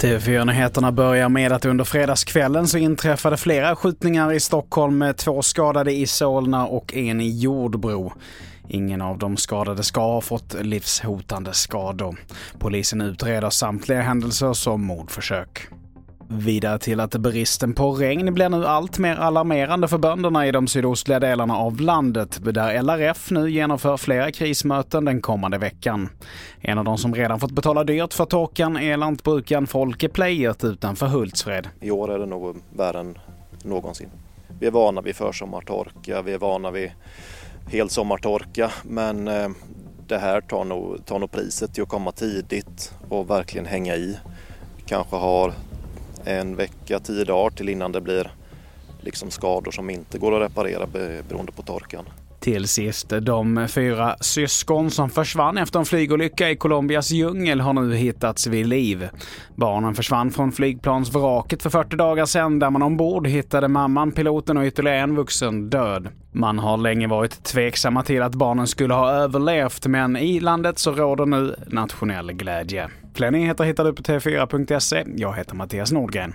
TV4-nyheterna börjar med att under fredagskvällen så inträffade flera skjutningar i Stockholm med två skadade i Solna och en i Jordbro. Ingen av de skadade ska ha fått livshotande skador. Polisen utreder samtliga händelser som mordförsök. Vidare till att bristen på regn blir nu allt mer alarmerande för bönderna i de sydostliga delarna av landet, där LRF nu genomför flera krismöten den kommande veckan. En av de som redan fått betala dyrt för torkan är lantbrukaren Folke Plejert utanför Hultsfred. I år är det nog värre än någonsin. Vi är vana vid försommartorka, vi är vana vid helsommartorka, men eh, det här tar nog, tar nog priset till att komma tidigt och verkligen hänga i. Vi kanske har en vecka, tio dagar till innan det blir liksom skador som inte går att reparera beroende på torkan. Till sist, de fyra syskon som försvann efter en flygolycka i Colombias djungel har nu hittats vid liv. Barnen försvann från flygplansvraket för 40 dagar sedan där man ombord hittade mamman, piloten och ytterligare en vuxen död. Man har länge varit tveksamma till att barnen skulle ha överlevt men i landet så råder nu nationell glädje. Fler nyheter hittar du på tv4.se. Jag heter Mattias Nordgren.